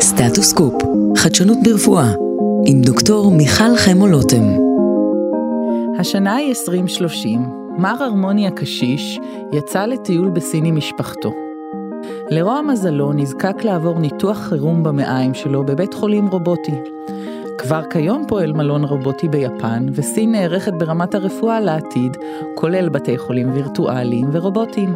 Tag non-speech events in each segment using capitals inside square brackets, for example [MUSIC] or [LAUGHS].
סטטוס קופ, חדשנות ברפואה, עם דוקטור מיכל חמו לוטם. השנה היא 2030, מר הרמוני הקשיש יצא לטיול בסין עם משפחתו. לרוע מזלו נזקק לעבור ניתוח חירום במעיים שלו בבית חולים רובוטי. כבר כיום פועל מלון רובוטי ביפן, וסין נערכת ברמת הרפואה לעתיד, כולל בתי חולים וירטואליים ורובוטים.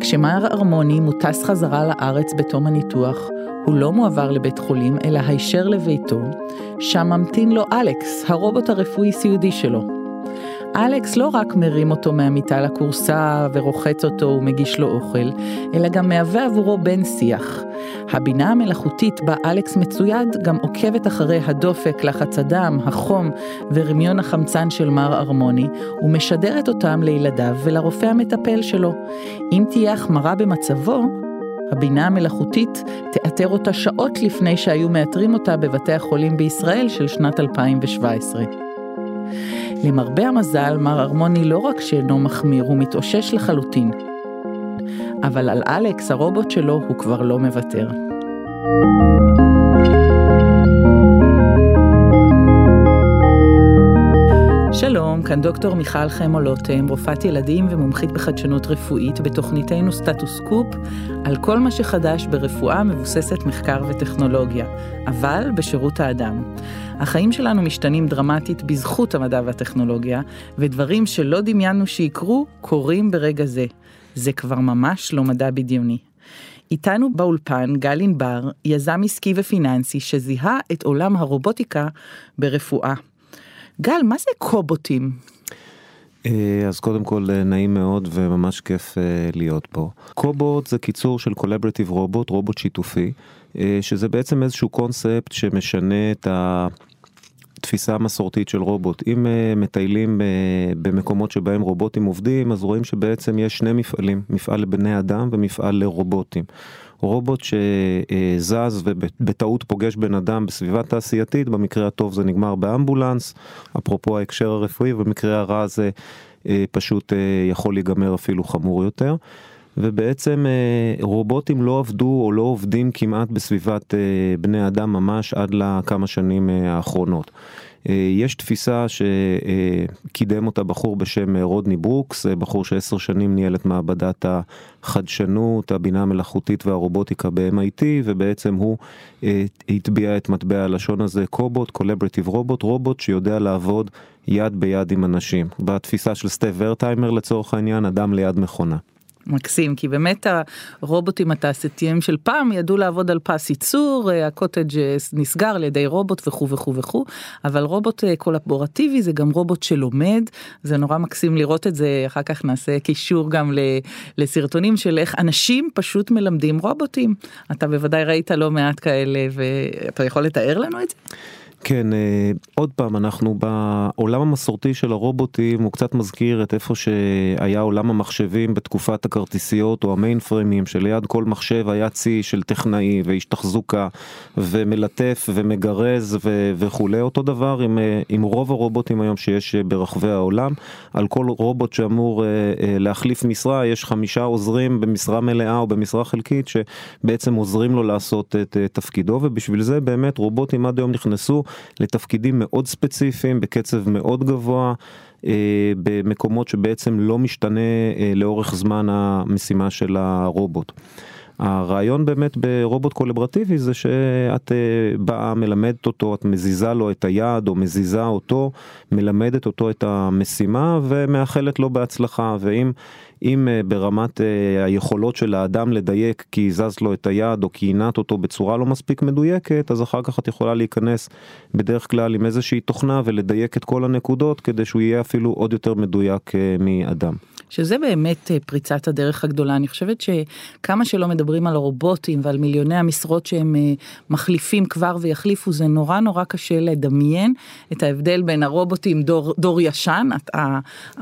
כשמר ארמוני מוטס חזרה לארץ בתום הניתוח, הוא לא מועבר לבית חולים, אלא הישר לביתו, שם ממתין לו אלכס, הרובוט הרפואי-סיעודי שלו. אלכס לא רק מרים אותו מהמיטה לכורסה ורוחץ אותו ומגיש לו אוכל, אלא גם מהווה עבורו בן שיח. הבינה המלאכותית בה אלכס מצויד גם עוקבת אחרי הדופק, לחץ הדם, החום ורמיון החמצן של מר ארמוני, ומשדרת אותם לילדיו ולרופא המטפל שלו. אם תהיה החמרה במצבו, הבינה המלאכותית תאתר אותה שעות לפני שהיו מאתרים אותה בבתי החולים בישראל של שנת 2017. למרבה המזל, מר ארמוני לא רק שאינו מחמיר, הוא מתאושש לחלוטין. אבל על אלכס, הרובוט שלו, הוא כבר לא מוותר. שלום, כאן דוקטור מיכל חמו לוטם, רופאת ילדים ומומחית בחדשנות רפואית בתוכניתנו סטטוס קופ על כל מה שחדש ברפואה מבוססת מחקר וטכנולוגיה, אבל בשירות האדם. החיים שלנו משתנים דרמטית בזכות המדע והטכנולוגיה, ודברים שלא דמיינו שיקרו, קורים ברגע זה. זה כבר ממש לא מדע בדיוני. איתנו באולפן גל ענבר, יזם עסקי ופיננסי שזיהה את עולם הרובוטיקה ברפואה. גל, מה זה קובוטים? אה, אז קודם כל אה, נעים מאוד וממש כיף אה, להיות פה. קובוט זה קיצור של קולברטיב רובוט, רובוט שיתופי, שזה בעצם איזשהו קונספט שמשנה את ה... תפיסה מסורתית של רובוט. אם uh, מטיילים uh, במקומות שבהם רובוטים עובדים, אז רואים שבעצם יש שני מפעלים, מפעל לבני אדם ומפעל לרובוטים. רובוט שזז ובטעות פוגש בן אדם בסביבה תעשייתית, במקרה הטוב זה נגמר באמבולנס, אפרופו ההקשר הרפואי, במקרה הרע זה אה, פשוט אה, יכול להיגמר אפילו חמור יותר. ובעצם אה, רובוטים לא עבדו או לא עובדים כמעט בסביבת בני אדם ממש עד לכמה שנים האחרונות. אה, יש תפיסה שקידם אותה בחור בשם רודני ברוקס, בחור שעשר שנים ניהל את מעבדת החדשנות, הבינה המלאכותית והרובוטיקה ב-MIT, ובעצם הוא אה, הטביע את מטבע הלשון הזה, cobot, collaborative robot, רובוט שיודע לעבוד יד ביד עם אנשים. בתפיסה של סטף ורטהיימר לצורך העניין, אדם ליד מכונה. מקסים כי באמת הרובוטים התעשייתיים של פעם ידעו לעבוד על פס ייצור הקוטג' נסגר על ידי רובוט וכו' וכו' וכו' אבל רובוט אה, קולבורטיבי זה גם רובוט שלומד זה נורא מקסים לראות את זה אחר כך נעשה קישור גם לסרטונים של איך אנשים פשוט מלמדים רובוטים אתה בוודאי ראית לא מעט כאלה ואתה יכול לתאר לנו את זה. כן, אה, עוד פעם, אנחנו בעולם המסורתי של הרובוטים, הוא קצת מזכיר את איפה שהיה עולם המחשבים בתקופת הכרטיסיות או המיין פריימים, שליד כל מחשב היה צי של טכנאי ואיש תחזוקה ומלטף ומגרז ו- וכולי. אותו דבר עם, אה, עם רוב הרובוטים היום שיש ברחבי העולם. על כל רובוט שאמור אה, להחליף משרה, יש חמישה עוזרים במשרה מלאה או במשרה חלקית שבעצם עוזרים לו לעשות את תפקידו, ובשביל זה באמת רובוטים עד היום נכנסו לתפקידים מאוד ספציפיים בקצב מאוד גבוה. אה, במקומות שבעצם לא משתנה אה, לאורך זמן המשימה של הרובוט. הרעיון באמת ברובוט קולברטיבי זה שאת אה, באה מלמדת אותו, את מזיזה לו את היד או מזיזה אותו, מלמדת אותו את המשימה ומאחלת לו בהצלחה ואם אם אה, ברמת אה, היכולות של האדם לדייק כי הזז לו את היד או כי עינת אותו בצורה לא מספיק מדויקת אז אחר כך את יכולה להיכנס בדרך כלל עם איזושהי תוכנה ולדייק את כל הנקודות כדי שהוא יהיה אפילו עוד יותר מדויק מאדם. שזה באמת אה, פריצת הדרך הגדולה. אני חושבת שכמה שלא מדברים על הרובוטים ועל מיליוני המשרות שהם אה, מחליפים כבר ויחליפו, זה נורא נורא קשה לדמיין את ההבדל בין הרובוטים דור, דור ישן,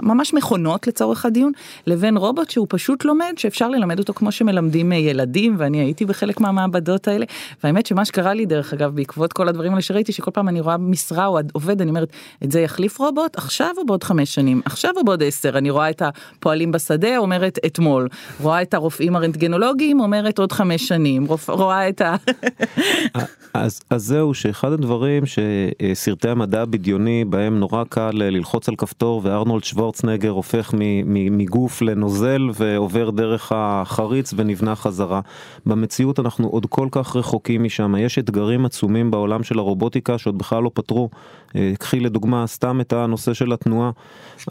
ממש מכונות לצורך הדיון, לבין רובוט שהוא פשוט לומד, שאפשר ללמד אותו כמו שמלמדים אה, ילדים, ואני הייתי בחלק מהמעבדות האלה, והאמת שמה שקרה לי דרך אגב בעקבות כל הדברים האלה שראיתי, שכל פעם אני רואה משרה או עובד, אני אומרת, את זה יחליף רובוט? עכשיו או בעוד חמש שנים, עכשיו או בעוד עשר, אני רואה את ה... פועלים בשדה אומרת אתמול, רואה את הרופאים הרנטגנולוגיים אומרת עוד חמש שנים, רואה את ה... [LAUGHS] אז, אז זהו שאחד הדברים שסרטי המדע הבדיוני בהם נורא קל ללחוץ על כפתור וארנולד שוורצנגר הופך מגוף לנוזל ועובר דרך החריץ ונבנה חזרה. במציאות אנחנו עוד כל כך רחוקים משם, יש אתגרים עצומים בעולם של הרובוטיקה שעוד בכלל לא פתרו. אה, קחי לדוגמה סתם את הנושא של התנועה,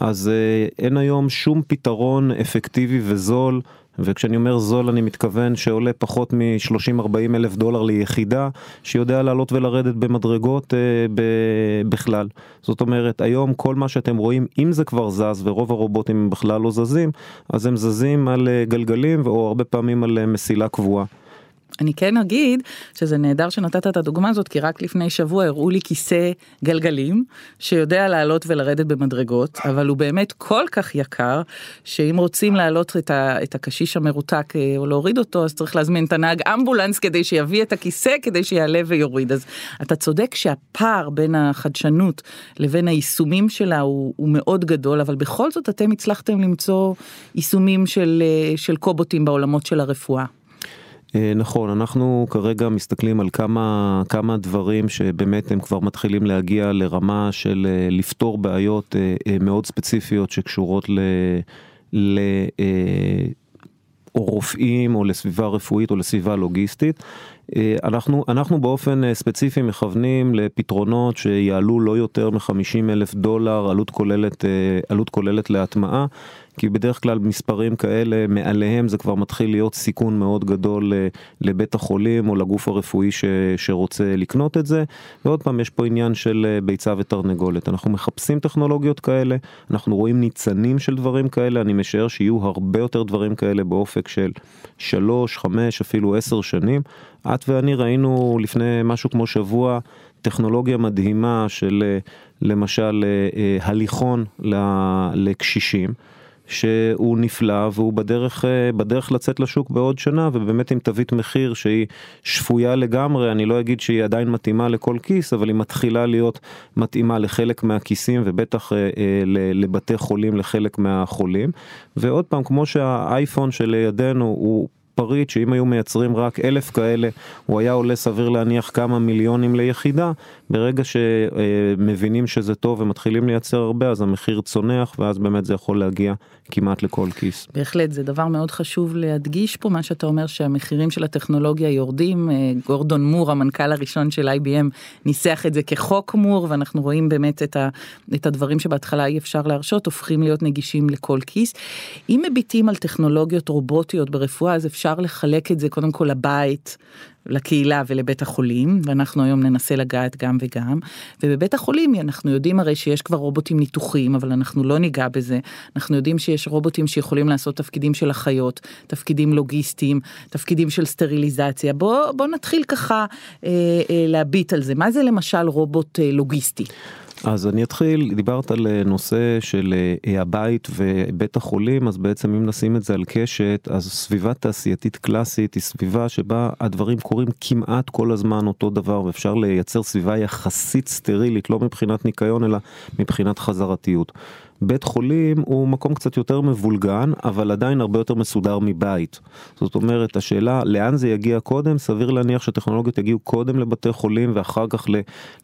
אז אה, אין היום שום פתרון אפקטיבי וזול וכשאני אומר זול אני מתכוון שעולה פחות מ-30-40 אלף דולר ליחידה שיודע לעלות ולרדת במדרגות אה, ב- בכלל. זאת אומרת היום כל מה שאתם רואים אם זה כבר זז ורוב הרובוטים בכלל לא זזים אז הם זזים על אה, גלגלים או הרבה פעמים על אה, מסילה קבועה. אני כן אגיד שזה נהדר שנתת את הדוגמה הזאת כי רק לפני שבוע הראו לי כיסא גלגלים שיודע לעלות ולרדת במדרגות אבל הוא באמת כל כך יקר שאם רוצים להעלות את, ה, את הקשיש המרותק אה, או להוריד אותו אז צריך להזמין את הנהג אמבולנס כדי שיביא את הכיסא כדי שיעלה ויוריד אז אתה צודק שהפער בין החדשנות לבין היישומים שלה הוא, הוא מאוד גדול אבל בכל זאת אתם הצלחתם למצוא יישומים של, אה, של קובוטים בעולמות של הרפואה. אה, נכון, אנחנו כרגע מסתכלים על כמה, כמה דברים שבאמת הם כבר מתחילים להגיע לרמה של אה, לפתור בעיות אה, מאוד ספציפיות שקשורות ל... ל או רופאים או לסביבה רפואית או לסביבה לוגיסטית. אנחנו, אנחנו באופן ספציפי מכוונים לפתרונות שיעלו לא יותר מ-50 אלף דולר עלות כוללת, עלות כוללת להטמעה. כי בדרך כלל מספרים כאלה מעליהם זה כבר מתחיל להיות סיכון מאוד גדול אה, לבית החולים או לגוף הרפואי ש, שרוצה לקנות את זה. ועוד פעם יש פה עניין של אה, ביצה ותרנגולת. אנחנו מחפשים טכנולוגיות כאלה, אנחנו רואים ניצנים של דברים כאלה, אני משער שיהיו הרבה יותר דברים כאלה באופק של שלוש, חמש, אפילו עשר שנים. את ואני ראינו לפני משהו כמו שבוע טכנולוגיה מדהימה של אה, למשל הליכון לקשישים. שהוא נפלא והוא בדרך, אה, בדרך לצאת לשוק בעוד שנה ובאמת עם תווית מחיר שהיא שפויה לגמרי, אני לא אגיד שהיא עדיין מתאימה לכל כיס, אבל היא מתחילה להיות מתאימה לחלק מהכיסים ובטח אה, אה, לבתי חולים לחלק מהחולים. ועוד פעם, כמו שהאייפון שלידינו הוא פריט שאם היו מייצרים רק אלף כאלה הוא היה עולה סביר להניח כמה מיליונים ליחידה ברגע שמבינים שזה טוב ומתחילים לייצר הרבה אז המחיר צונח ואז באמת זה יכול להגיע כמעט לכל כיס. בהחלט זה דבר מאוד חשוב להדגיש פה מה שאתה אומר שהמחירים של הטכנולוגיה יורדים אה, גורדון מור המנכ"ל הראשון של IBM ניסח את זה כחוק מור ואנחנו רואים באמת את, ה, את הדברים שבהתחלה אי אפשר להרשות הופכים להיות נגישים לכל כיס. אם מביטים על טכנולוגיות רובוטיות ברפואה אז אפשר לחלק את זה קודם כל לבית לקהילה ולבית החולים ואנחנו היום ננסה לגעת גם וגם. ובבית החולים אנחנו יודעים הרי שיש כבר רובוטים ניתוחים אבל אנחנו לא ניגע בזה. אנחנו יודעים שיש רובוטים שיכולים לעשות תפקידים של אחיות תפקידים לוגיסטיים תפקידים של סטריליזציה. בוא בוא נתחיל ככה אה, אה, להביט על זה. מה זה למשל רובוט אה, לוגיסטי. אז אני אתחיל, דיברת על אה, נושא של אה, הבית ובית החולים, אז בעצם אם נשים את זה על קשת, אז סביבה תעשייתית קלאסית היא סביבה שבה הדברים קורים כמעט כל הזמן אותו דבר, ואפשר לייצר סביבה יחסית סטרילית, לא מבחינת ניקיון אלא מבחינת חזרתיות. בית חולים הוא מקום קצת יותר מבולגן, אבל עדיין הרבה יותר מסודר מבית. זאת אומרת, השאלה לאן זה יגיע קודם, סביר להניח שטכנולוגיות יגיעו קודם לבתי חולים ואחר כך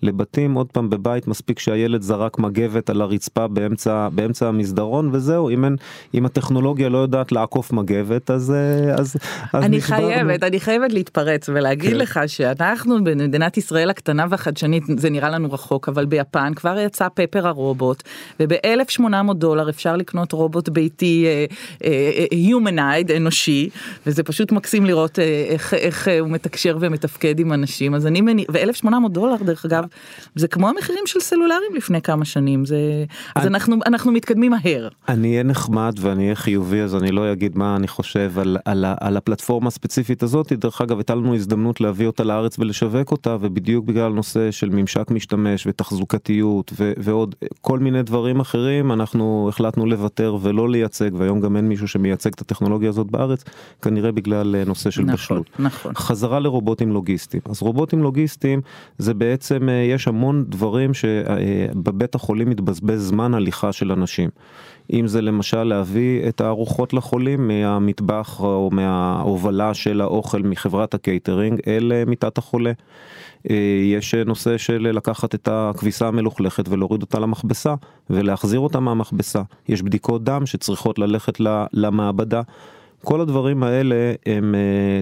לבתים. עוד פעם, בבית מספיק שהילד זרק מגבת על הרצפה באמצע, באמצע המסדרון, וזהו, אם, אין, אם הטכנולוגיה לא יודעת לעקוף מגבת, אז, אז, אז אני נשברנו. חייבת, אני חייבת להתפרץ ולהגיד כן. לך שאנחנו במדינת ישראל הקטנה והחדשנית, זה נראה לנו רחוק, אבל ביפן כבר יצא פפר הרובוט, וב-1800 800 דולר אפשר לקנות רובוט ביתי הומנייד uh, uh, אנושי וזה פשוט מקסים לראות uh, איך, איך uh, הוא מתקשר ומתפקד עם אנשים אז אני מניח ו-1800 דולר דרך אגב זה כמו המחירים של סלולרים לפני כמה שנים זה אז אנחנו אנחנו מתקדמים מהר. אני אהיה נחמד ואני אהיה חיובי אז אני לא אגיד מה אני חושב על, על, על הפלטפורמה הספציפית הזאת דרך אגב הייתה לנו הזדמנות להביא אותה לארץ ולשווק אותה ובדיוק בגלל נושא של ממשק משתמש ותחזוקתיות ו, ועוד כל מיני דברים אחרים אנחנו החלטנו לוותר ולא לייצג והיום גם אין מישהו שמייצג את הטכנולוגיה הזאת בארץ כנראה בגלל אה, נושא של נכון, בשלות. נכון. חזרה לרובוטים לוגיסטיים אז רובוטים לוגיסטיים זה בעצם אה, יש המון דברים שבבית החולים מתבזבז זמן הליכה של אנשים. אם זה למשל להביא את הארוחות לחולים מהמטבח או מההובלה של האוכל מחברת הקייטרינג אל מיטת החולה. יש נושא של לקחת את הכביסה המלוכלכת ולהוריד אותה למכבסה ולהחזיר אותה מהמכבסה. יש בדיקות דם שצריכות ללכת למעבדה. כל הדברים האלה הם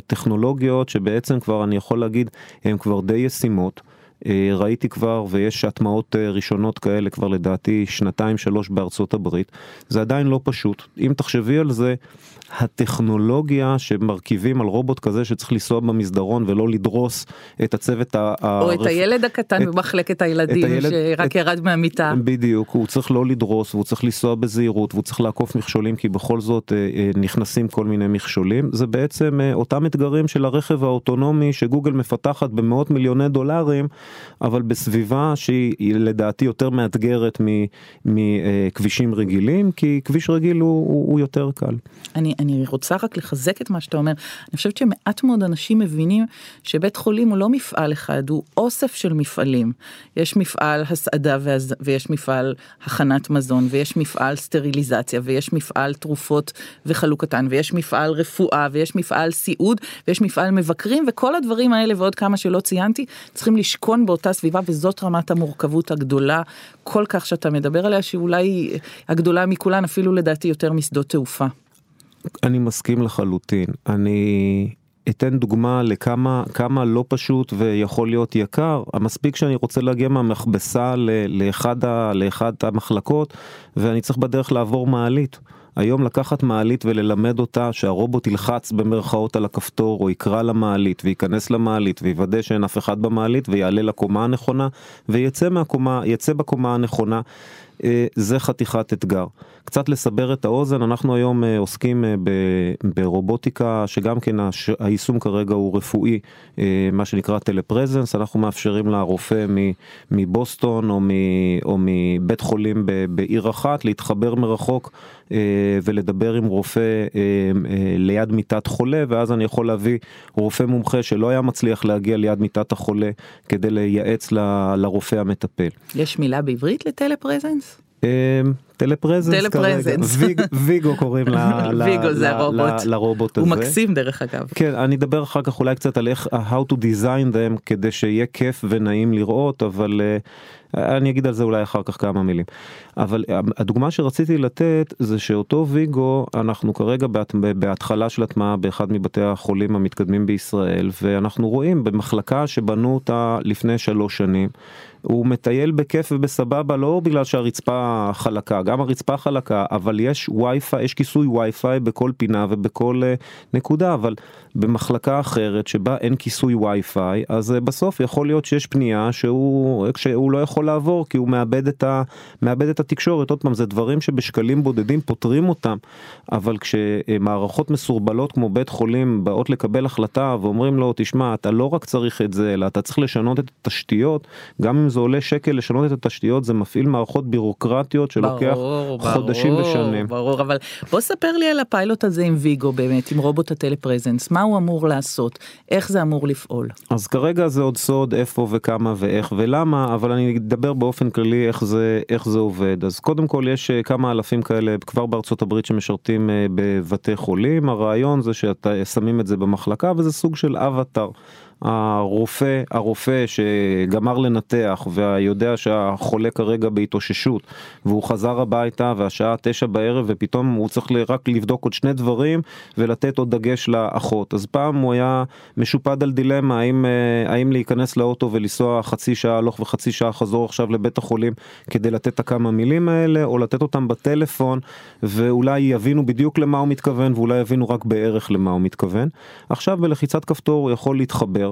טכנולוגיות שבעצם כבר אני יכול להגיד הם כבר די ישימות. ראיתי כבר ויש הטמעות ראשונות כאלה כבר לדעתי שנתיים שלוש בארצות הברית. זה עדיין לא פשוט. אם תחשבי על זה הטכנולוגיה שמרכיבים על רובוט כזה שצריך לנסוע במסדרון ולא לדרוס את הצוות או הרפ... את הילד הקטן את, במחלקת הילדים הילד, שרק את, ירד מהמיטה. בדיוק, הוא צריך לא לדרוס והוא צריך לנסוע בזהירות והוא צריך לעקוף מכשולים כי בכל זאת אה, אה, נכנסים כל מיני מכשולים. זה בעצם אה, אותם אתגרים של הרכב האוטונומי שגוגל מפתחת במאות מיליוני דולרים, אבל בסביבה שהיא לדעתי יותר מאתגרת מכבישים רגילים, כי כביש רגיל הוא, הוא, הוא יותר קל. אני, אני רוצה רק לחזק את מה שאתה אומר. אני חושבת שמעט מאוד אנשים מבינים שבית חולים הוא לא מפעל אחד, הוא אוסף של מפעלים. יש מפעל הסעדה ויש מפעל הכנת מזון, ויש מפעל סטריליזציה, ויש מפעל תרופות וחלוקתן, ויש מפעל רפואה, ויש מפעל סיעוד, ויש מפעל מבקרים, וכל הדברים האלה ועוד כמה שלא ציינתי, צריכים לשכון באותה סביבה, וזאת רמת המורכבות הגדולה כל כך שאתה מדבר עליה, שאולי הגדולה מכולן, אפילו לדעתי יותר משדות תעופה. אני מסכים לחלוטין. אני אתן דוגמה לכמה כמה לא פשוט ויכול להיות יקר. המספיק שאני רוצה להגיע מהמכבסה לאחד, לאחד המחלקות ואני צריך בדרך לעבור מעלית. היום לקחת מעלית וללמד אותה שהרובוט ילחץ במרכאות על הכפתור או יקרא למעלית וייכנס למעלית ויוודא שאין אף אחד במעלית ויעלה לקומה הנכונה ויצא מהקומה, בקומה הנכונה. אה, זה חתיכת אתגר. קצת לסבר את האוזן, אנחנו היום אה, עוסקים אה, ברובוטיקה שגם כן היישום כרגע הוא רפואי, מה שנקרא טלפרזנס, אנחנו מאפשרים לרופא מבוסטון או מבית חולים בעיר אחת להתחבר מרחוק ולדבר עם רופא ליד מיטת חולה ואז אני יכול להביא רופא מומחה שלא היה מצליח להגיע ליד מיטת החולה כדי לייעץ לרופא המטפל. יש מילה בעברית לטלפרזנס? אמ, טלפרזנס כרגע, ויגו קוראים [LAUGHS] לרובוט הזה. הוא מקסים דרך אגב. כן, אני אדבר אחר כך אולי קצת על איך, how to design them כדי שיהיה כיף ונעים לראות, אבל אה, אני אגיד על זה אולי אחר כך כמה מילים. אבל אה, הדוגמה שרציתי לתת זה שאותו ויגו אנחנו כרגע בהתחלה של הטמעה באחד מבתי החולים המתקדמים בישראל ואנחנו רואים במחלקה שבנו אותה לפני שלוש שנים. הוא מטייל בכיף ובסבבה לא בגלל שהרצפה חלקה גם הרצפה חלקה אבל יש וי-פיי יש כיסוי וי-פיי בכל פינה ובכל uh, נקודה אבל במחלקה אחרת שבה אין כיסוי וי-פיי אז uh, בסוף יכול להיות שיש פנייה שהוא שהוא לא יכול לעבור כי הוא מאבד את, ה, מאבד את התקשורת. עוד פעם זה דברים שבשקלים בודדים פותרים אותם. אבל כשמערכות מסורבלות כמו בית חולים באות לקבל החלטה ואומרים לו תשמע אתה לא רק צריך את זה אלא אתה צריך לשנות את התשתיות. גם אם זה עולה שקל לשנות את התשתיות זה מפעיל מערכות בירוקרטיות שלוקח ברור, חודשים ברור, ושנים. ברור אבל בוא ספר לי על הפיילוט הזה עם ויגו באמת עם רובוט הטלפרזנס. מה הוא אמור לעשות? איך זה אמור לפעול. אז כרגע זה עוד סוד איפה וכמה ואיך ולמה אבל אני אדבר באופן כללי איך זה איך זה עובד אז קודם כל יש אה, כמה אלפים כאלה כבר בארצות הברית שמשרתים אה, בבתי חולים הרעיון זה שאתה שמים את זה במחלקה וזה סוג של אבטאר. הרופא, הרופא שגמר לנתח ויודע שהחולה כרגע בהתאוששות והוא חזר הביתה והשעה תשע בערב ופתאום הוא צריך רק לבדוק עוד שני דברים ולתת עוד דגש לאחות. אז פעם הוא היה משופד על דילמה האם, אה, האם להיכנס לאוטו ולנסוע חצי שעה הלוך וחצי שעה חזור עכשיו לבית החולים כדי לתת את הכמה מילים האלה או לתת אותם בטלפון ואולי יבינו בדיוק למה הוא מתכוון ואולי יבינו רק בערך למה הוא מתכוון. עכשיו בלחיצת כפתור הוא יכול להתחבר.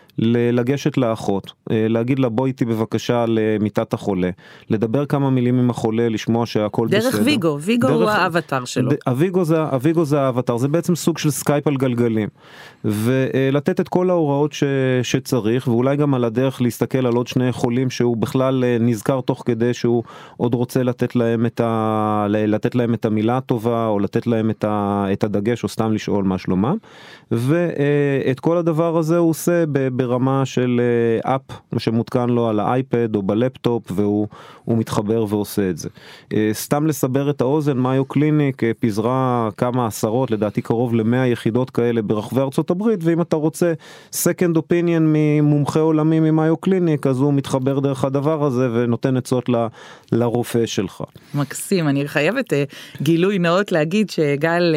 לגשת לאחות, אה, להגיד לה בואי איתי בבקשה למיטת החולה, לדבר כמה מילים עם החולה, לשמוע שהכל דרך בסדר. דרך VGo, VGo דרך, הוא האבטר שלו. ה VGo זה, ה VGo זה האבטר, זה בעצם סוג של סקייפ על גלגלים. ולתת את כל ההוראות ש, שצריך, ואולי גם על הדרך להסתכל על עוד שני חולים שהוא בכלל אה, נזכר תוך כדי שהוא עוד רוצה לתת להם את, ה, לתת להם את המילה הטובה, או לתת להם את, ה, את הדגש, או סתם לשאול מה שלומם. ואת כל הדבר הזה הוא עושה ברמה של app שמותקן לו על האייפד או בלפטופ והוא מתחבר ועושה את זה. סתם לסבר את האוזן Mayo Clinic פיזרה כמה עשרות לדעתי קרוב למאה יחידות כאלה ברחבי ארצות הברית ואם אתה רוצה second opinion ממומחה עולמי מ Mayo Clinic אז הוא מתחבר דרך הדבר הזה ונותן עצות ל, לרופא שלך. מקסים אני חייבת גילוי נאות להגיד שגל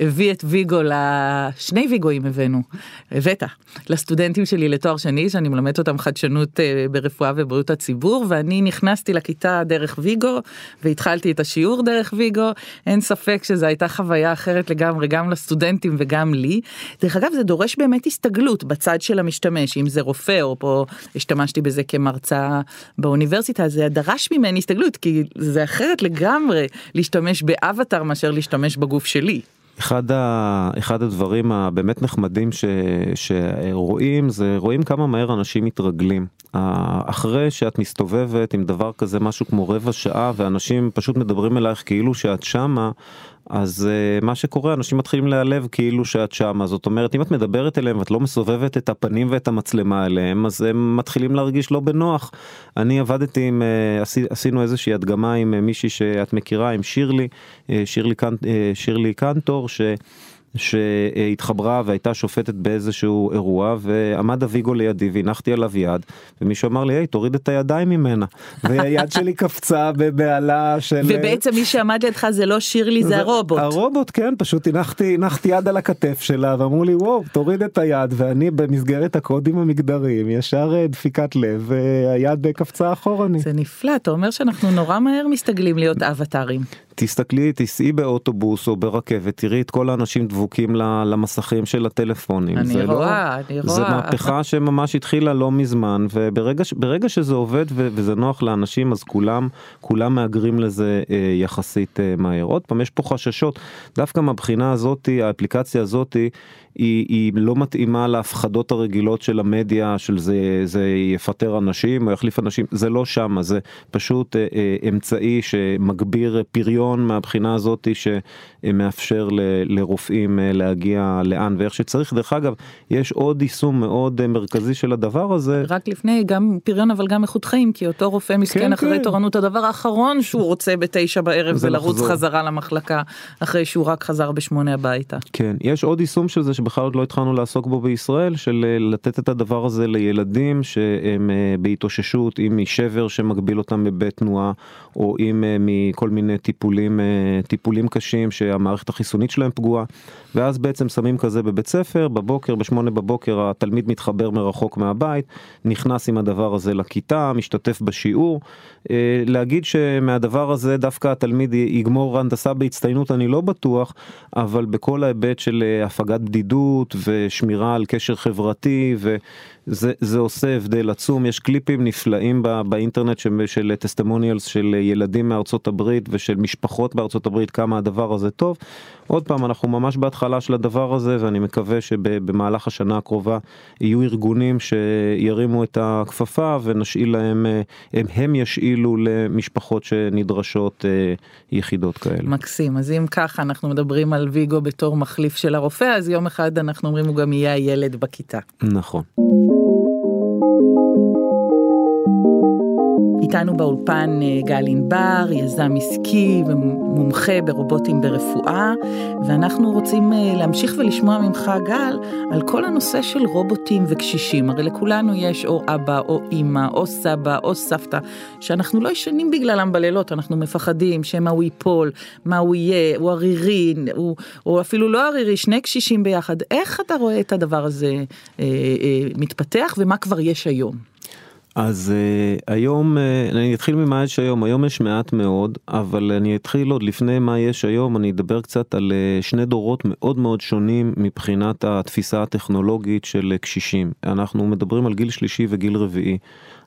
הביא את ויגו לשני ויגואים הבאנו הבאת לסטודנטים שלי לתואר שני שאני מלמדת אותם חדשנות ברפואה ובריאות הציבור ואני נכנסתי לכיתה דרך ויגו והתחלתי את השיעור דרך ויגו אין ספק שזו הייתה חוויה אחרת לגמרי גם לסטודנטים וגם לי. דרך אגב זה דורש באמת הסתגלות בצד של המשתמש אם זה רופא או פה השתמשתי בזה כמרצה באוניברסיטה זה דרש ממני הסתגלות כי זה אחרת לגמרי להשתמש באבטר מאשר להשתמש בגוף שלי. אחד, ה, אחד הדברים הבאמת נחמדים ש, שרואים זה רואים כמה מהר אנשים מתרגלים. אחרי שאת מסתובבת עם דבר כזה משהו כמו רבע שעה ואנשים פשוט מדברים אלייך כאילו שאת שמה אז uh, מה שקורה אנשים מתחילים להיעלב כאילו שאת שמה זאת אומרת אם את מדברת אליהם ואת לא מסובבת את הפנים ואת המצלמה אליהם אז הם מתחילים להרגיש לא בנוח. אני עבדתי עם uh, עשי, עשינו איזושהי הדגמה עם uh, מישהי שאת מכירה עם שירלי uh, שירלי, קנ, uh, שירלי קנטור. ש... שהתחברה והייתה שופטת באיזשהו אירוע ועמד אביגו לידי והנחתי עליו יד ומישהו אמר לי היי תוריד את הידיים ממנה [LAUGHS] והיד שלי קפצה בבהלה של ובעצם מי שעמד לידך זה לא שירלי זה הרובוט הרובוט כן פשוט הנחתי הנחתי יד על הכתף שלה ואמרו לי וואו תוריד את היד ואני במסגרת הקודים המגדריים ישר אה, דפיקת לב והיד קפצה אחורנית. זה נפלא אתה אומר שאנחנו נורא מהר מסתגלים להיות אבטארים. תסתכלי תיסעי באוטובוס או ברכבת תראי את כל האנשים דבוקים למסכים של הטלפונים. אני רואה, לא, אני רואה. זה מהפכה שממש התחילה לא מזמן וברגע ברגע שזה עובד וזה נוח לאנשים אז כולם כולם מהגרים לזה אה, יחסית אה, מהר. עוד פעם יש פה חששות דווקא מהבחינה הזאתי האפליקציה הזאתי היא, היא לא מתאימה להפחדות הרגילות של המדיה של זה זה יפטר אנשים או יחליף אנשים זה לא שם זה פשוט אה, אה, אמצעי שמגביר פריון מהבחינה הזאתי שמאפשר ל, לרופאים אה, להגיע לאן ואיך שצריך דרך אגב יש עוד יישום מאוד אה, מרכזי של הדבר הזה רק לפני גם פריון אבל גם איכות חיים כי אותו רופא מסכן כן, אחרי כן. תורנות הדבר האחרון שהוא רוצה בתשע בערב זה לרוץ לחזור. חזרה למחלקה אחרי שהוא רק חזר בשמונה הביתה. כן יש עוד יישום של זה. שבכלל עוד לא התחלנו לעסוק בו בישראל של אה, לתת את הדבר הזה לילדים שהם בהתאוששות אם משבר שמגביל אותם בבית תנועה או אם מכל מיני טיפולים טיפולים קשים שהמערכת החיסונית שלהם פגועה ואז בעצם שמים כזה בבית ספר בבוקר בשמונה בבוקר התלמיד מתחבר מרחוק מהבית נכנס עם הדבר הזה לכיתה משתתף בשיעור להגיד שמהדבר הזה דווקא התלמיד יגמור הנדסה בהצטיינות אני לא בטוח אבל בכל ההיבט של הפגת בדידות. ושמירה על קשר חברתי וזה זה עושה הבדל עצום יש קליפים נפלאים בא, באינטרנט של, של טסטמוניאלס של ילדים מארצות הברית ושל משפחות בארצות הברית כמה הדבר הזה טוב. עוד פעם אנחנו ממש בהתחלה של הדבר הזה ואני מקווה שבמהלך השנה הקרובה יהיו ארגונים שירימו את הכפפה ונשאיל להם הם, הם ישאילו למשפחות שנדרשות אה, יחידות כאלה. מקסים אז אם ככה אנחנו מדברים על ויגו בתור מחליף של הרופא אז יום אחד אנחנו אומרים הוא גם יהיה הילד בכיתה. נכון. איתנו באולפן אה, גל ענבר, יזם עסקי ומומחה ברובוטים ברפואה, ואנחנו רוצים אה, להמשיך ולשמוע ממך גל על כל הנושא של רובוטים וקשישים. הרי לכולנו יש או אבא או אימא או סבא או סבתא, שאנחנו לא ישנים בגללם בלילות, אנחנו מפחדים שמא הוא ייפול, מה הוא יהיה, הוא ערירי, הוא, או אפילו לא ערירי, שני קשישים ביחד. איך אתה רואה את הדבר הזה אה, אה, מתפתח ומה כבר יש היום? אז uh, היום, uh, אני אתחיל ממה יש היום, היום יש מעט מאוד, אבל אני אתחיל עוד לפני מה יש היום, אני אדבר קצת על uh, שני דורות מאוד מאוד שונים מבחינת התפיסה הטכנולוגית של uh, קשישים. אנחנו מדברים על גיל שלישי וגיל רביעי.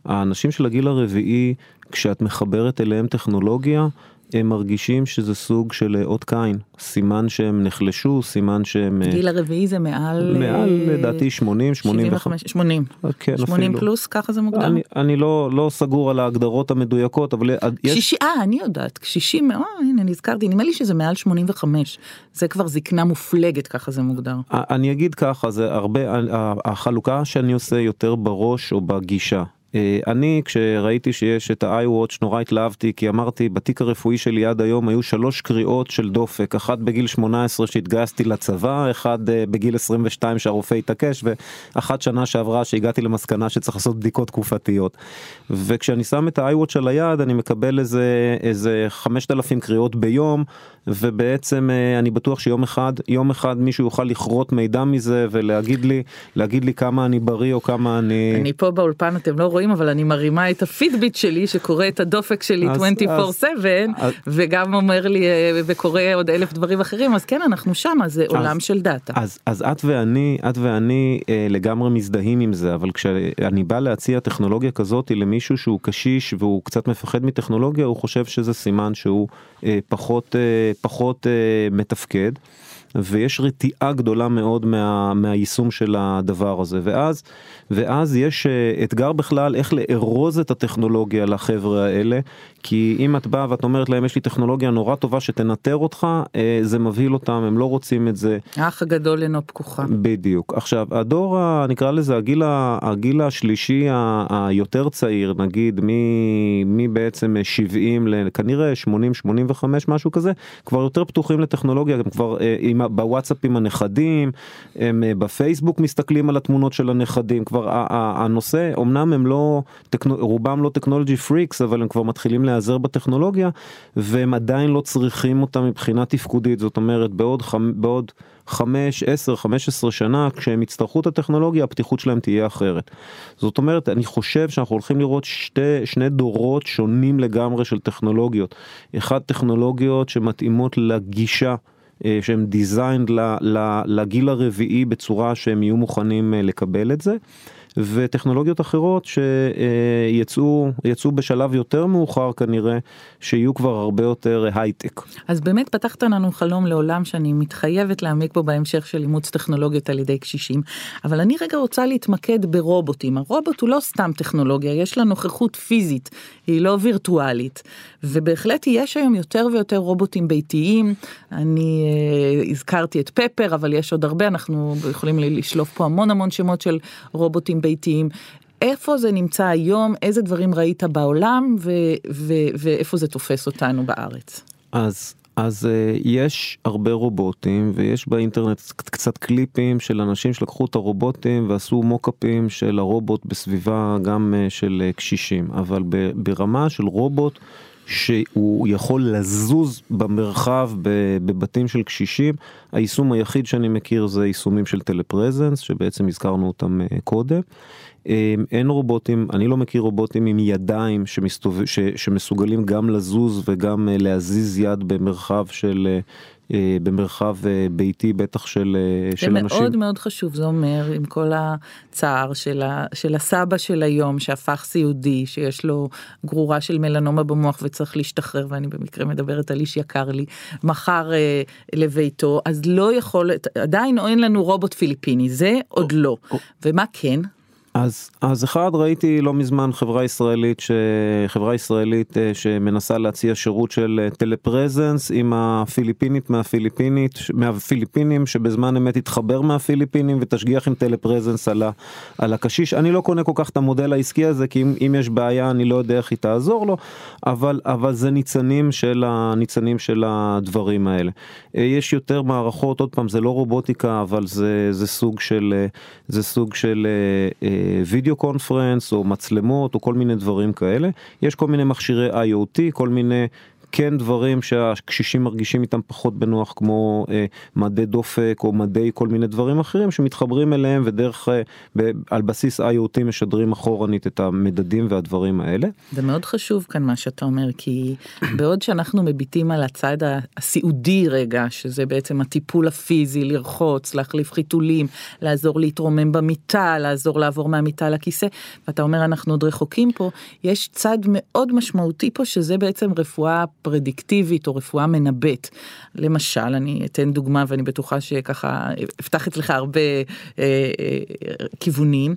האנשים של הגיל הרביעי, כשאת מחברת אליהם טכנולוגיה, הם מרגישים שזה סוג של אות קין, סימן שהם נחלשו, סימן שהם... גיל הרביעי זה מעל... מעל לדעתי 80, 75, 80. כן, 80 אפילו. פלוס, ככה זה מוגדר? אני, אני לא, לא סגור על ההגדרות המדויקות, אבל יש... קשישי, אה, אני יודעת, קשישים, אה, הנה נזכרתי, נדמה לי שזה מעל 85. זה כבר זקנה מופלגת, ככה זה מוגדר. אני אגיד ככה, זה הרבה, החלוקה שאני עושה יותר בראש או בגישה. אה, אני כשראיתי שיש את ה-iWatch נורא התלהבתי כי אמרתי בתיק הרפואי שלי עד היום היו שלוש קריאות של דופק אחת בגיל 18 שהתגייסתי לצבא אחד אה, בגיל 22 שהרופא התעקש ואחת שנה שעברה שהגעתי למסקנה שצריך לעשות בדיקות תקופתיות. וכשאני שם את ה-iWatch על היד אני מקבל איזה איזה 5,000 קריאות ביום ובעצם אה, אני בטוח שיום אחד יום אחד מישהו יוכל לכרות מידע מזה ולהגיד לי להגיד לי כמה אני בריא או כמה אני אני פה באולפן אתם לא רואים אבל אני מרימה את הפידביט שלי שקורא את הדופק שלי 24/7 וגם אומר לי אה, וקורא עוד אלף דברים אחרים אז כן אנחנו שם זה עולם של דאטה. אז אז את ואני את ואני אה, לגמרי מזדהים עם זה אבל כשאני בא להציע טכנולוגיה כזאת למישהו שהוא קשיש והוא קצת מפחד מטכנולוגיה הוא חושב שזה סימן שהוא אה, פחות אה, פחות אה, מתפקד. ויש רתיעה גדולה מאוד מה, מהיישום של הדבר הזה ואז ואז יש אה, אתגר בכלל איך לארוז את הטכנולוגיה לחבר'ה האלה כי אם את באה ואת אומרת להם יש לי טכנולוגיה נורא טובה שתנטר אותך אה, זה מבהיל אותם הם לא רוצים את זה. האח הגדול אינו פקוחה. בדיוק עכשיו הדור נקרא לזה הגיל, הגיל השלישי היותר צעיר נגיד מבעצם 70 לכנראה 80 85 משהו כזה כבר יותר פתוחים לטכנולוגיה הם כבר אה, עם בוואטסאפ עם הנכדים הם בפייסבוק מסתכלים על התמונות של הנכדים כבר הנושא אמנם הם לא רובם לא טכנולוגי פריקס אבל הם כבר מתחילים להיעזר בטכנולוגיה והם עדיין לא צריכים אותה מבחינה תפקודית זאת אומרת בעוד בעוד 5, 10, 15 שנה כשהם יצטרכו את הטכנולוגיה הפתיחות שלהם תהיה אחרת. זאת אומרת אני חושב שאנחנו הולכים לראות שתי, שני דורות שונים לגמרי של טכנולוגיות. אחד טכנולוגיות שמתאימות לגישה אה, שהם designed לגיל הרביעי בצורה שהם יהיו מוכנים אה, לקבל את זה. וטכנולוגיות אחרות שיצאו יצאו בשלב יותר מאוחר כנראה שיהיו כבר הרבה יותר הייטק. אז באמת פתחת לנו חלום לעולם שאני מתחייבת להעמיק בו בהמשך של אימוץ טכנולוגיות על ידי קשישים. אבל אני רגע רוצה להתמקד ברובוטים. הרובוט הוא לא סתם טכנולוגיה יש לה נוכחות פיזית היא לא וירטואלית. ובהחלט יש היום יותר ויותר רובוטים ביתיים. אני uh, הזכרתי את פפר אבל יש עוד הרבה אנחנו יכולים לשלוף פה המון המון שמות של רובוטים ביתיים. איפה זה נמצא היום, איזה דברים ראית בעולם ו- ו- ואיפה זה תופס אותנו בארץ. אז אז uh, יש הרבה רובוטים ויש באינטרנט קצת, קליפים של אנשים שלקחו את הרובוטים ועשו מוקאפים של הרובוט בסביבה גם uh, של uh, קשישים אבל ברמה של רובוט שהוא יכול לזוז במרחב בבתים של קשישים. היישום היחיד שאני מכיר זה יישומים של טלפרזנס שבעצם הזכרנו אותם אה, קודם. אה, אין רובוטים, אני לא מכיר רובוטים עם ידיים שמסתוב... ש... שמסוגלים גם לזוז וגם אה, להזיז יד במרחב של במרחב אה, ביתי בטח של, אה, של אנשים. זה מאוד מאוד חשוב זה אומר עם כל הצער של, ה, של הסבא של היום שהפך סיעודי שיש לו גרורה של מלנומה במוח וצריך להשתחרר ואני במקרה מדברת על איש יקר לי מחר אה, לביתו אז לא יכול עדיין אין לנו רובוט פיליפיני זה עוד לא ומה כן. אז אז אחד ראיתי לא מזמן חברה ישראלית שחברה ישראלית אה, שמנסה להציע שירות של אה, טלפרזנס עם הפיליפינית מהפיליפינית מהפיליפינים שבזמן אמת יתחבר מהפיליפינים ותשגיח עם טלפרזנס על, ה, על הקשיש אני לא קונה כל כך את המודל העסקי הזה כי אם, אם יש בעיה אני לא יודע איך היא תעזור לו אבל אבל זה ניצנים של הניצנים של הדברים האלה אה, יש יותר מערכות עוד פעם זה לא רובוטיקה אבל זה זה סוג של זה סוג של. וידאו קונפרנס או מצלמות או כל מיני דברים כאלה. יש כל מיני מכשירי IoT כל מיני כן דברים שהקשישים מרגישים איתם פחות בנוח כמו אה, מדי דופק או מדי כל מיני דברים אחרים שמתחברים אליהם ודרך אה, ב, על בסיס IoT משדרים אחורנית את המדדים והדברים האלה. זה מאוד חשוב כאן מה שאתה אומר כי בעוד שאנחנו מביטים על הצד הסיעודי רגע שזה בעצם הטיפול הפיזי לרחוץ להחליף חיתולים לעזור להתרומם במיטה לעזור לעבור מהמיטה לכיסא ואתה אומר אנחנו עוד רחוקים פה יש צד מאוד משמעותי פה שזה בעצם רפואה פרדיקטיבית או רפואה מנבאת. למשל, אני אתן דוגמה ואני בטוחה שככה אפתח אצלך הרבה אה, אה, כיוונים.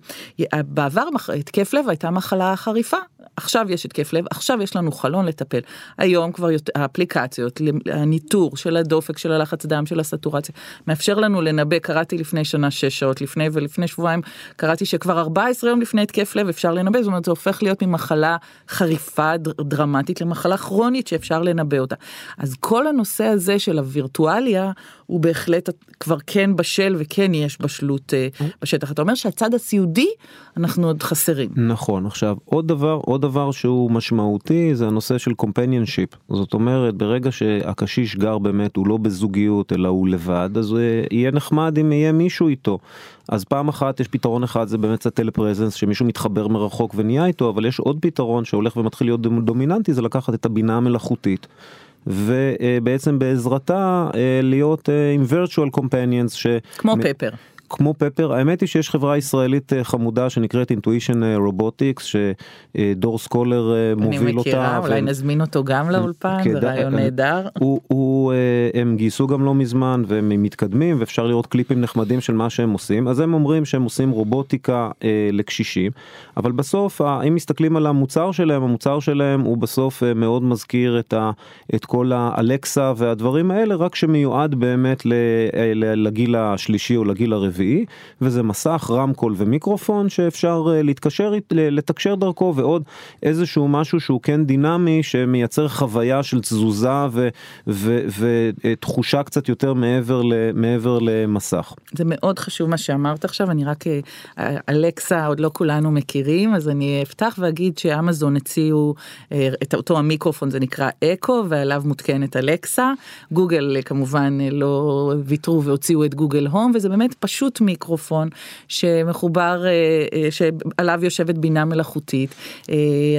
בעבר התקף לב הייתה מחלה חריפה, עכשיו יש התקף לב, עכשיו יש לנו חלון לטפל. היום כבר יותר, האפליקציות, הניטור של הדופק, של הלחץ דם, של הסטורציה, מאפשר לנו לנבא, קראתי לפני שנה שש שעות לפני ולפני שבועיים קראתי שכבר 14 יום לפני התקף לב אפשר לנבא, זאת אומרת זה הופך להיות ממחלה חריפה דרמטית למחלה כרונית שאפשר לנבא אותה. אז כל הנושא הזה של הווירטואליה הוא בהחלט כבר כן בשל וכן יש בשלות אה, בשטח. אתה אומר שהצד הסיעודי אנחנו עוד חסרים. נכון עכשיו עוד דבר עוד דבר שהוא משמעותי זה הנושא של companionship זאת אומרת ברגע שהקשיש גר באמת הוא לא בזוגיות אלא הוא לבד אז יהיה נחמד אם יהיה מישהו איתו. אז פעם אחת יש פתרון אחד זה באמת ה telepresence שמישהו מתחבר מרחוק ונהיה איתו אבל יש עוד פתרון שהולך ומתחיל להיות דומיננטי זה לקחת את הבינה המלאכותית. ובעצם בעזרתה אה, להיות אה, עם virtual companions. ש... כמו Pepper. כמו Pepper האמת היא שיש חברה ישראלית אה, חמודה שנקראת Intuition Robotics שדור סקולר מוביל אותה. אני מכירה אותה. אולי ו... נזמין אותו גם לאולפן כדא... זה רעיון נהדר. הוא, הוא, הם גייסו גם לא מזמן והם מתקדמים ואפשר לראות קליפים נחמדים של מה שהם עושים אז הם אומרים שהם עושים רובוטיקה אה, לקשישים אבל בסוף אם מסתכלים על המוצר שלהם המוצר שלהם הוא בסוף אה, מאוד מזכיר את, ה, את כל האלקסה והדברים האלה רק שמיועד באמת לגיל השלישי או לגיל הרביעי וזה מסך רמקול ומיקרופון שאפשר אה, להתקשר לתקשר דרכו ועוד איזשהו משהו שהוא כן דינמי שמייצר חוויה של תזוזה ותחושה קצת יותר מעבר, מעבר למסך. זה מאוד חשוב מה שאמרת עכשיו אני רק אה, אלקסה עוד לא כולנו מכירים אז אני אפתח ואגיד שאמזון הציעו את אותו המיקרופון זה נקרא אקו ועליו מותקנת אלקסה גוגל כמובן לא ויתרו והוציאו את גוגל הום וזה באמת פשוט מיקרופון שמחובר שעליו יושבת בינה מלאכותית.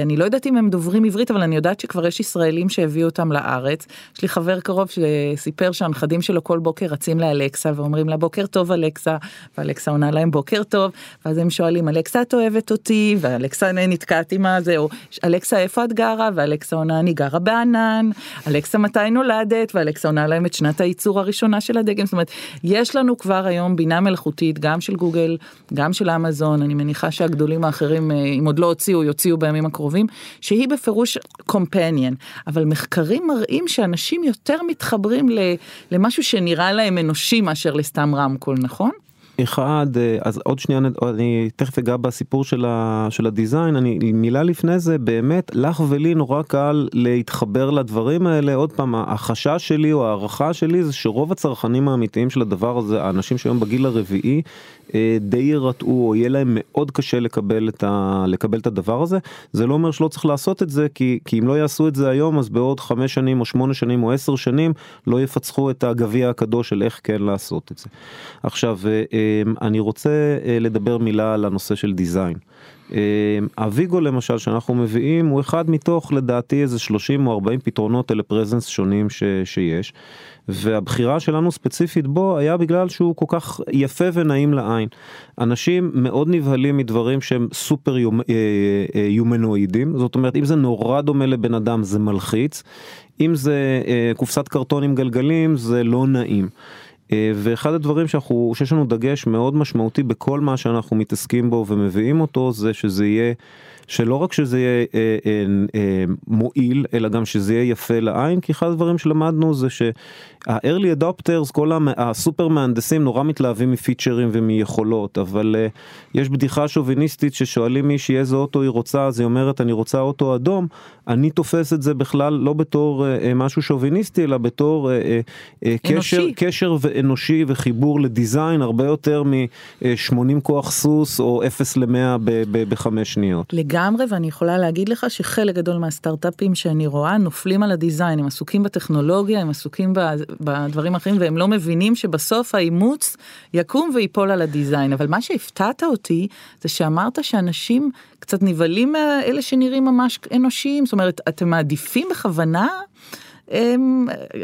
אני לא יודעת אם הם דוברים עברית אבל אני יודעת שכבר יש ישראלים שהביאו אותם לארץ. יש לי חבר קרוב שסיפר שהנכדים שלו כל בוקר רצים לאלקסה ואומרים לה בוקר טוב אלקסה. ואלקסה עונה להם בוקר טוב. ואז הם שואלים אלקסה את אוהבת אותי? ואלקסה נתקעת עם הזה או אלקסה איפה את גרה? ואלקסה עונה אני גרה בענן. אלקסה מתי נולדת? ואלקסה עונה להם את שנת הייצור הראשונה של הדגם. זאת אומרת יש לנו כבר היום בינה מלאכותית גם של גוגל גם של אמזון אני מניחה שהגדולים האחרים אם עוד לא הוציאו יוציאו בימים הקרובים שהיא בפירוש קומפניאן אבל מחקרים מראים שאנשים יותר מתחברים למשהו שנראה להם אנושי מאשר לסתם רמקול נכון? אחד אז עוד שנייה אני תכף אגע בסיפור של, ה, של הדיזיין. אני מילה לפני זה באמת לך ולי נורא קל להתחבר לדברים האלה. עוד פעם החשש שלי או הערכה שלי זה שרוב הצרכנים האמיתיים של הדבר הזה האנשים שהיום בגיל הרביעי די יירתעו או יהיה להם מאוד קשה לקבל את, ה, לקבל את הדבר הזה. זה לא אומר שלא צריך לעשות את זה כי, כי אם לא יעשו את זה היום אז בעוד חמש שנים או שמונה שנים או עשר שנים לא יפצחו את הגביע הקדוש של איך כן לעשות את זה. עכשיו אני רוצה לדבר מילה על הנושא של דיזיין. הוויגו למשל שאנחנו מביאים הוא אחד מתוך לדעתי איזה 30 או 40 פתרונות טלפרזנס שונים ש, שיש. והבחירה שלנו ספציפית בו היה בגלל שהוא כל כך יפה ונעים לעין. אנשים מאוד נבהלים מדברים שהם סופר יומ, אה, אה, יומנואידים, זאת אומרת אם זה נורא דומה לבן אדם זה מלחיץ, אם זה אה, קופסת קרטון עם גלגלים זה לא נעים. ואחד הדברים שאנחנו, שיש לנו דגש מאוד משמעותי בכל מה שאנחנו מתעסקים בו ומביאים אותו זה שזה יהיה שלא רק שזה יהיה אה, אה, אה, מועיל אלא גם שזה יהיה יפה לעין כי אחד הדברים שלמדנו זה שה-early adopters כל הסופר מהנדסים נורא מתלהבים מפיצ'רים ומיכולות אבל אה, יש בדיחה שוביניסטית ששואלים מישהי איזה אוטו היא רוצה? אז היא אומרת אני רוצה אוטו אדום. אני תופס את זה בכלל לא בתור אה, אה, משהו שוביניסטי אלא בתור אה, אה, אה, קשר, קשר ואנושי וחיבור לדיזיין הרבה יותר מ-80 כוח סוס או 0 ל-100 בחמש שניות. לגמרי ואני יכולה להגיד לך שחלק גדול מהסטארט-אפים שאני רואה נופלים על הדיזיין הם עסוקים בטכנולוגיה הם עסוקים בדברים אחרים והם לא מבינים שבסוף האימוץ יקום ויפול על הדיזיין אבל מה שהפתעת אותי זה שאמרת שאנשים קצת נבהלים מאלה שנראים ממש אנושיים זאת אומרת אתם מעדיפים בכוונה.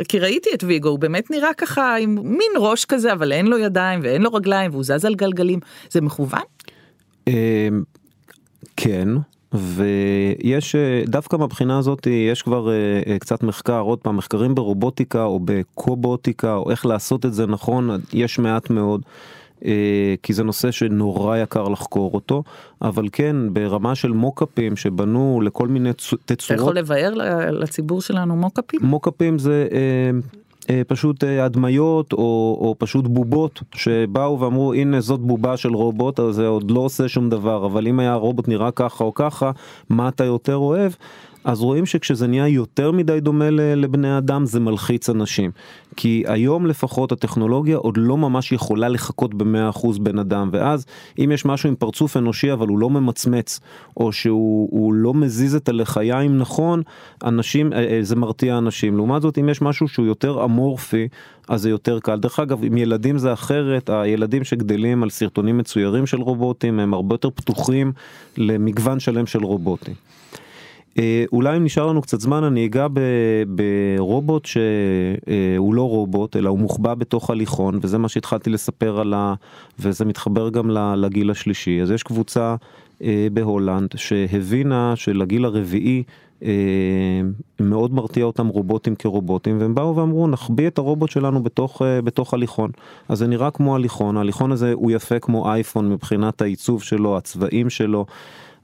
כי ראיתי את ויגו הוא באמת נראה ככה עם מין ראש כזה אבל אין לו ידיים ואין לו רגליים והוא זז על גלגלים זה מכוון? כן ויש דווקא מבחינה הזאת יש כבר קצת מחקר עוד פעם מחקרים ברובוטיקה או בקובוטיקה או איך לעשות את זה נכון יש מעט מאוד. כי זה נושא שנורא יקר לחקור אותו, אבל כן ברמה של מוקאפים שבנו לכל מיני תצורות. אתה יכול לבאר לציבור שלנו מוקאפים? מוקאפים זה אה, פשוט אה, הדמיות או, או פשוט בובות שבאו ואמרו הנה זאת בובה של רובוט אז זה עוד לא עושה שום דבר אבל אם היה רובוט נראה ככה או ככה מה אתה יותר אוהב אז רואים שכשזה נהיה יותר מדי דומה לבני אדם זה מלחיץ אנשים. כי היום לפחות הטכנולוגיה עוד לא ממש יכולה לחכות ב-100% בן אדם ואז אם יש משהו עם פרצוף אנושי אבל הוא לא ממצמץ או שהוא לא מזיז את הלחיים נכון אנשים אה, אה, זה מרתיע אנשים לעומת זאת אם יש משהו שהוא יותר אמורפי אז זה יותר קל דרך אגב עם ילדים זה אחרת הילדים שגדלים על סרטונים מצוירים של רובוטים הם הרבה יותר פתוחים למגוון שלם של רובוטים. אה, אולי אם נשאר לנו קצת זמן אני אגע ברובוט שהוא לא רובוט אלא הוא מוחבא בתוך הליכון וזה מה שהתחלתי לספר על ה... וזה מתחבר גם לגיל השלישי. אז יש קבוצה אה, בהולנד שהבינה שלגיל הרביעי אה, מאוד מרתיע אותם רובוטים כרובוטים והם באו ואמרו נחביא את הרובוט שלנו בתוך, בתוך הליכון. אז זה נראה כמו הליכון. ההליכון הזה הוא יפה כמו אייפון מבחינת העיצוב שלו הצבעים שלו.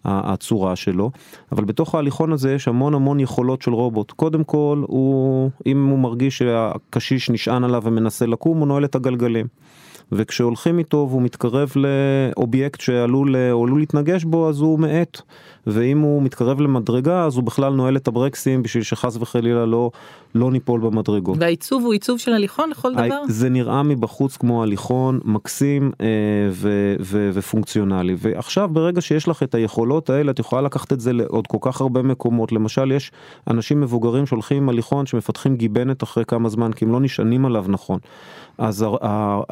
הצורה שלו, אבל בתוך ההליכון הזה יש המון המון יכולות של רובוט. קודם כל, הוא, אם הוא מרגיש שהקשיש נשען עליו ומנסה לקום, הוא נועל את הגלגלים. וכשהולכים איתו והוא מתקרב לאובייקט שעלול להתנגש בו אז הוא מאט ואם הוא מתקרב למדרגה אז הוא בכלל נועל את הברקסים בשביל שחס וחלילה לא לא ניפול במדרגות. והעיצוב הוא עיצוב של הליכון לכל דבר? זה נראה מבחוץ כמו הליכון מקסים אה, ו, ו, ופונקציונלי ועכשיו ברגע שיש לך את היכולות האלה את יכולה לקחת את זה לעוד כל כך הרבה מקומות למשל יש אנשים מבוגרים שהולכים עם הליכון שמפתחים גיבנת אחרי כמה זמן כי הם לא נשענים עליו נכון. אז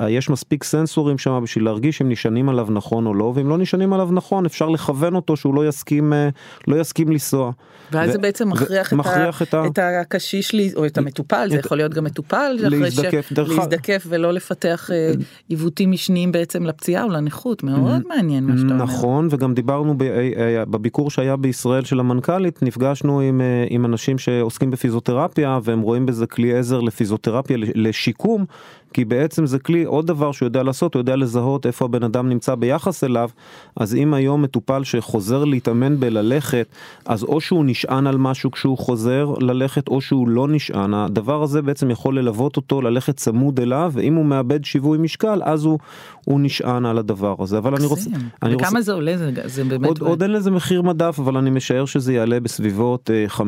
יש מספיק סנסורים שם בשביל להרגיש אם נשענים עליו נכון או לא ואם לא נשענים עליו נכון אפשר לכוון אותו שהוא לא יסכים אה, לא יסכים לנסוע. ואז ו- זה בעצם מכריח, את, מכריח ה- את, ה- את הקשיש או את המטופל זה יכול להיות גם מטופל להזדקף, ש... להזדקף ולא לפתח אה, עיוותים משניים בעצם לפציעה או לנכות מאוד מעניין מה שאתה אומר. נכון וגם דיברנו ב- אה, בביקור שהיה בישראל של המנכ"לית נפגשנו עם, עם אנשים שעוסקים בפיזיותרפיה והם רואים בזה כלי עזר לפיזיותרפיה לשיקום. כי בעצם זה כלי עוד דבר שהוא יודע לעשות הוא יודע לזהות איפה הבן אדם נמצא ביחס אליו אז אם היום מטופל שחוזר להתאמן בללכת אז או שהוא נשען על משהו כשהוא חוזר ללכת או שהוא לא נשען. הדבר הזה בעצם יכול ללוות אותו ללכת צמוד אליו ואם הוא מאבד שיווי משקל אז הוא, הוא נשען על הדבר הזה. אבל אני רוצה אני וכמה רוצה... זה עולה? זה, זה באמת עוד, עוד אין לזה מחיר מדף אבל אני משער שזה יעלה בסביבות 50-60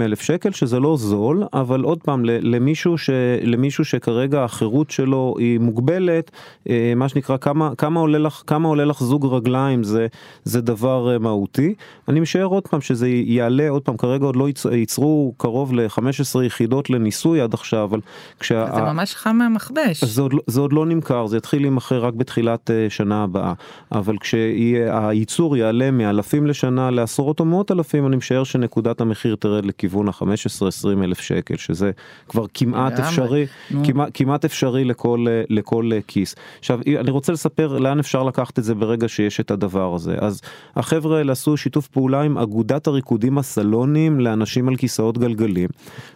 אה, אלף שקל שזה לא זול אבל עוד פעם למישהו, ש, למישהו שכרגע החירות שלו היא מוגבלת אה, מה שנקרא כמה כמה עולה לך כמה עולה לך זוג רגליים זה זה דבר אה, מהותי. אני משער עוד פעם שזה יעלה עוד פעם כרגע עוד לא ייצרו קרוב ל-15 יחידות לניסוי עד עכשיו אבל כשה... זה ממש חם מהמכבש. זה עוד, לא, זה עוד לא נמכר זה יתחיל להימכר רק בתחילת uh, שנה הבאה. אבל כשהייצור יעלה מאלפים לשנה לעשרות או מאות אלפים אני משער שנקודת המחיר תרד לכיוון ה-15-20 אלף שקל שזה כבר כמעט אפשרי כמעט, כמעט אפשרי לכל uh, לכל uh, כיס. עכשיו אני רוצה לספר לאן אפשר לקחת את זה ברגע שיש את הדבר הזה. אז החבר'ה האלה עשו שיתוף פעולה עם אגודת הריקודים הסלונים לאנשים על כיסאות גלגלים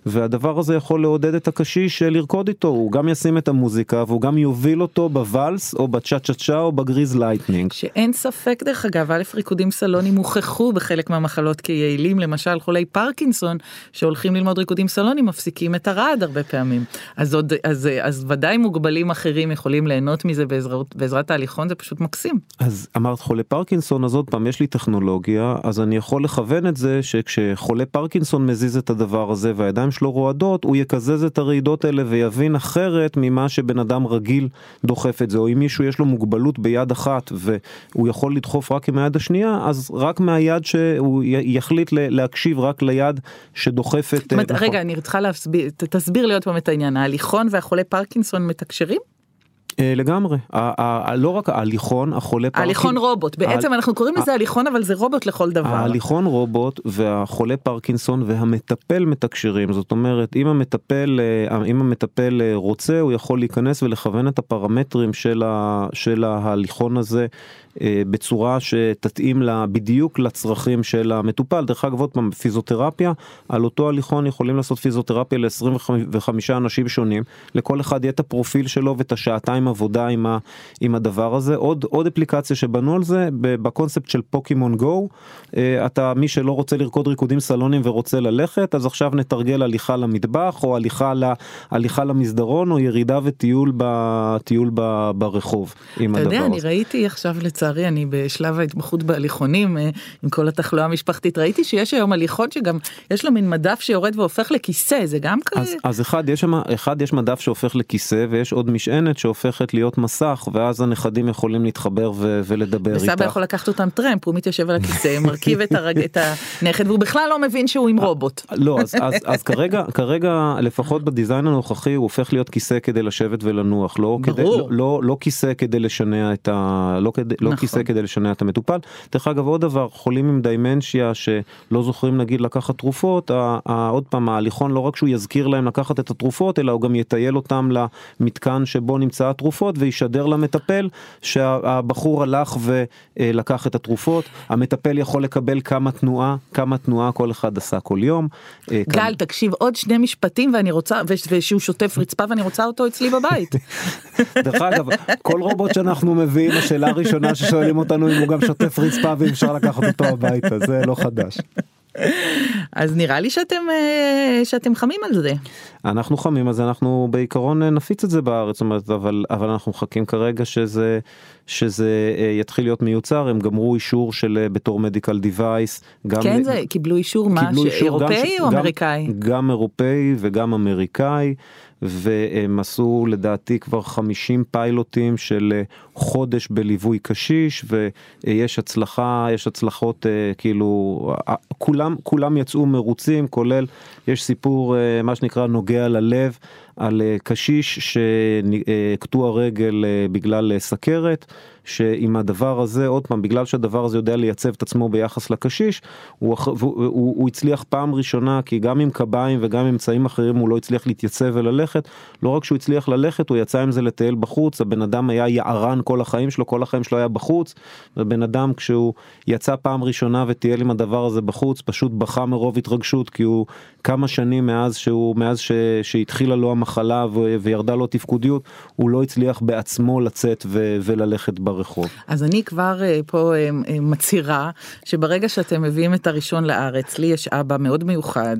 והדבר הזה יכול לעודד את הקשיש לרקוד איתו. הוא גם ישים את המוזיקה והוא גם יוביל אותו בוואלס או בצ'ה צ'ה צ'ה או ב Greased Lightning. שאין ספק דרך אגב א' ריקודים סלוניים הוכחו בחלק מהמחלות כיעילים למשל חולי פרקינסון שהולכים ללמוד ריקודים סלוניים מפסיקים את הרעד הרבה פעמים. אז עוד אז אז ודאי מוגבלים אחרים יכולים ליהנות מזה בעזרת בעזרת ההליכון זה פשוט מקסים. אז אמרת חולה פרקינסון אז עוד פעם יש לי טכנולוגיה אז אני יכול לכוון את זה שכשחולה פרקינסון מזיז את הדבר הזה והידיים שלו רועדות הוא יקזז את הרעידות האלה ויבין אחרת ממה שבן אדם רגיל דוחף את זה או אם מישהו יש לו מוגבלות ביד אחת והוא יכול לדחוף רק עם היד השנייה אז רק מהיד שהוא יחליט להקשיב רק ליד שדוחפת. אומרת, נכון. רגע אני צריכה להסביר תסביר לי עוד פעם את העניין ההליכון והחולה פרקינסון מתקשרים? אה, לגמרי, לא רק ההליכון, החולה פרקינסון. ההליכון רובוט, בעצם אנחנו קוראים לזה הליכון אבל זה רובוט לכל דבר. ההליכון רובוט והחולה פרקינסון והמטפל מתקשרים, זאת אומרת אם המטפל, אה, אם המטפל אה, רוצה הוא יכול להיכנס ולכוון את הפרמטרים של ההליכון הזה בצורה שתתאים לה בדיוק לצרכים של המטופל. דרך אגב עוד פעם פיזיותרפיה על אותו הליכון יכולים לעשות פיזיותרפיה ל-25 אנשים שונים לכל אחד יהיה את הפרופיל שלו ואת השעתיים עבודה עם, ה, עם הדבר הזה עוד עוד אפליקציה שבנו על זה בקונספט של פוקימון גו אה, אתה מי שלא רוצה לרקוד ריקודים סלונים ורוצה ללכת אז עכשיו נתרגל הליכה למטבח או הליכה, לה, הליכה למסדרון או ירידה וטיול בטיול ב, ברחוב. אתה יודע אני ראיתי עכשיו לצד לצערי אני בשלב ההתמחות בהליכונים אה, עם כל התחלואה המשפחתית ראיתי שיש היום הליכות שגם יש לו מין מדף שיורד והופך לכיסא זה גם כזה. אז, אז אחד יש אחד יש מדף שהופך לכיסא ויש עוד משענת שהופכת להיות מסך ואז הנכדים יכולים להתחבר ו- ולדבר איתך. וסבא יכול לקחת אותם טרמפ הוא מתיישב על הכיסא [LAUGHS] מרכיב את, הרג, את הנכד והוא בכלל לא מבין שהוא עם רובוט. לא אז, אז, אז כרגע כרגע לפחות בדיזיין הנוכחי הוא הופך להיות כיסא כדי לשבת ולנוח לא כדי לא, לא, לא כיסא כדי לשנע את ה... לא כדי לא נכון. כיסא כדי לשנע את המטופל. דרך אגב עוד דבר חולים עם דיימנשיה שלא זוכרים נגיד לקחת תרופות עוד פעם ההליכון לא רק שהוא יזכיר להם לקחת את התרופות אלא הוא גם יטייל אותם למתקן שבו נמצא התרופות וישדר למטפל שהבחור הלך ולקח את התרופות המטפל יכול לקבל כמה תנועה כמה תנועה כל אחד עשה כל יום. אה, גל כמה... תקשיב עוד שני משפטים ואני רוצה ושהוא שוטף רצפה ואני רוצה אותו אצלי בבית. [LAUGHS] דרך אגב כל רובוט שאנחנו מביאים השאלה הראשונה ששואלים אותנו אם הוא גם שוטף רצפה ואם אפשר לקחת אותו הביתה זה לא חדש. אז נראה לי שאתם אה, שאתם חמים על זה. אנחנו חמים זה אנחנו בעיקרון אה, נפיץ את זה בארץ אומרת אבל אבל אנחנו מחכים כרגע שזה שזה אה, יתחיל להיות מיוצר הם גמרו אישור של בתור מדיקל דיווייס. גם כן זה קיבלו אישור מה אירופאי או אמריקאי? גם אירופאי וגם אמריקאי. והם עשו לדעתי כבר 50 פיילוטים של אה, חודש בליווי קשיש ויש הצלחה יש הצלחות אה, כאילו כולם כולם יצאו מרוצים כולל יש סיפור אה, מה שנקרא נוגע ללב על קשיש שקטוע רגל בגלל סכרת. שעם הדבר הזה עוד פעם בגלל שהדבר הזה יודע לייצב את עצמו ביחס לקשיש הוא, הוא, הוא, הוא הצליח פעם ראשונה כי גם עם קביים וגם עם אמצעים אחרים הוא לא הצליח להתייצב וללכת לא רק שהוא הצליח ללכת הוא יצא עם זה לטייל בחוץ הבן אדם היה יערן כל החיים שלו כל החיים שלו היה בחוץ ובן אדם כשהוא יצא פעם ראשונה וטייל עם הדבר הזה בחוץ פשוט בכה מרוב התרגשות כי הוא כמה שנים מאז שהוא מאז ש, שהתחילה לו המחלה ו, וירדה לו תפקודיות הוא לא הצליח בעצמו לצאת ו, וללכת ברחוב. ברחוב. אז אני כבר uh, פה uh, מצהירה שברגע שאתם מביאים את הראשון לארץ, לי יש אבא מאוד מיוחד,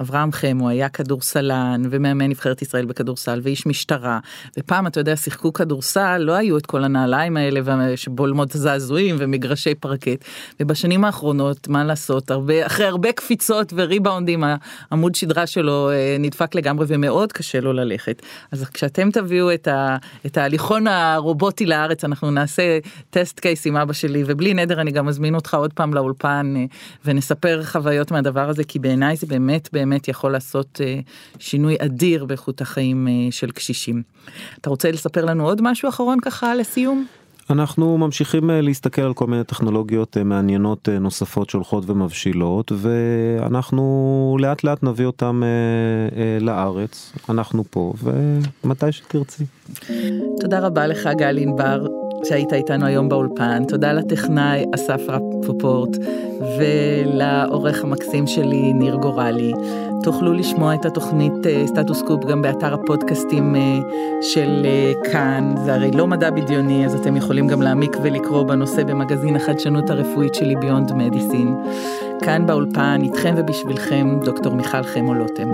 אברהם חמו היה כדורסלן ומאמן נבחרת ישראל בכדורסל ואיש משטרה, ופעם אתה יודע שיחקו כדורסל, לא היו את כל הנעליים האלה שבולמות זעזועים ומגרשי פרקט, ובשנים האחרונות מה לעשות, הרבה, אחרי הרבה קפיצות וריבאונדים העמוד שדרה שלו נדפק לגמרי ומאוד קשה לו ללכת. אז כשאתם תביאו את, ה, את ההליכון הרובוטי לארץ אנחנו נעשה. נעשה טסט קייס עם אבא שלי ובלי נדר אני גם מזמין אותך עוד פעם לאולפן אה, ונספר חוויות מהדבר הזה כי בעיניי זה באמת באמת יכול לעשות אה, שינוי אדיר באיכות החיים אה, של קשישים. אתה רוצה לספר לנו עוד משהו אחרון ככה לסיום? אנחנו ממשיכים להסתכל על כל מיני טכנולוגיות מעניינות נוספות שהולכות ומבשילות ואנחנו לאט לאט נביא אותם לארץ אנחנו פה ומתי שתרצי. תודה רבה לך גל ענבר שהיית איתנו היום באולפן, תודה לטכנאי אסף רפופורט ולעורך המקסים שלי ניר גורלי. תוכלו לשמוע את התוכנית אה, סטטוס קופ גם באתר הפודקאסטים אה, של אה, כאן, זה הרי לא מדע בדיוני אז אתם יכולים גם להעמיק ולקרוא בנושא במגזין החדשנות הרפואית שלי ביונד מדיסין. כאן באולפן איתכם ובשבילכם דוקטור מיכל חמו לוטם.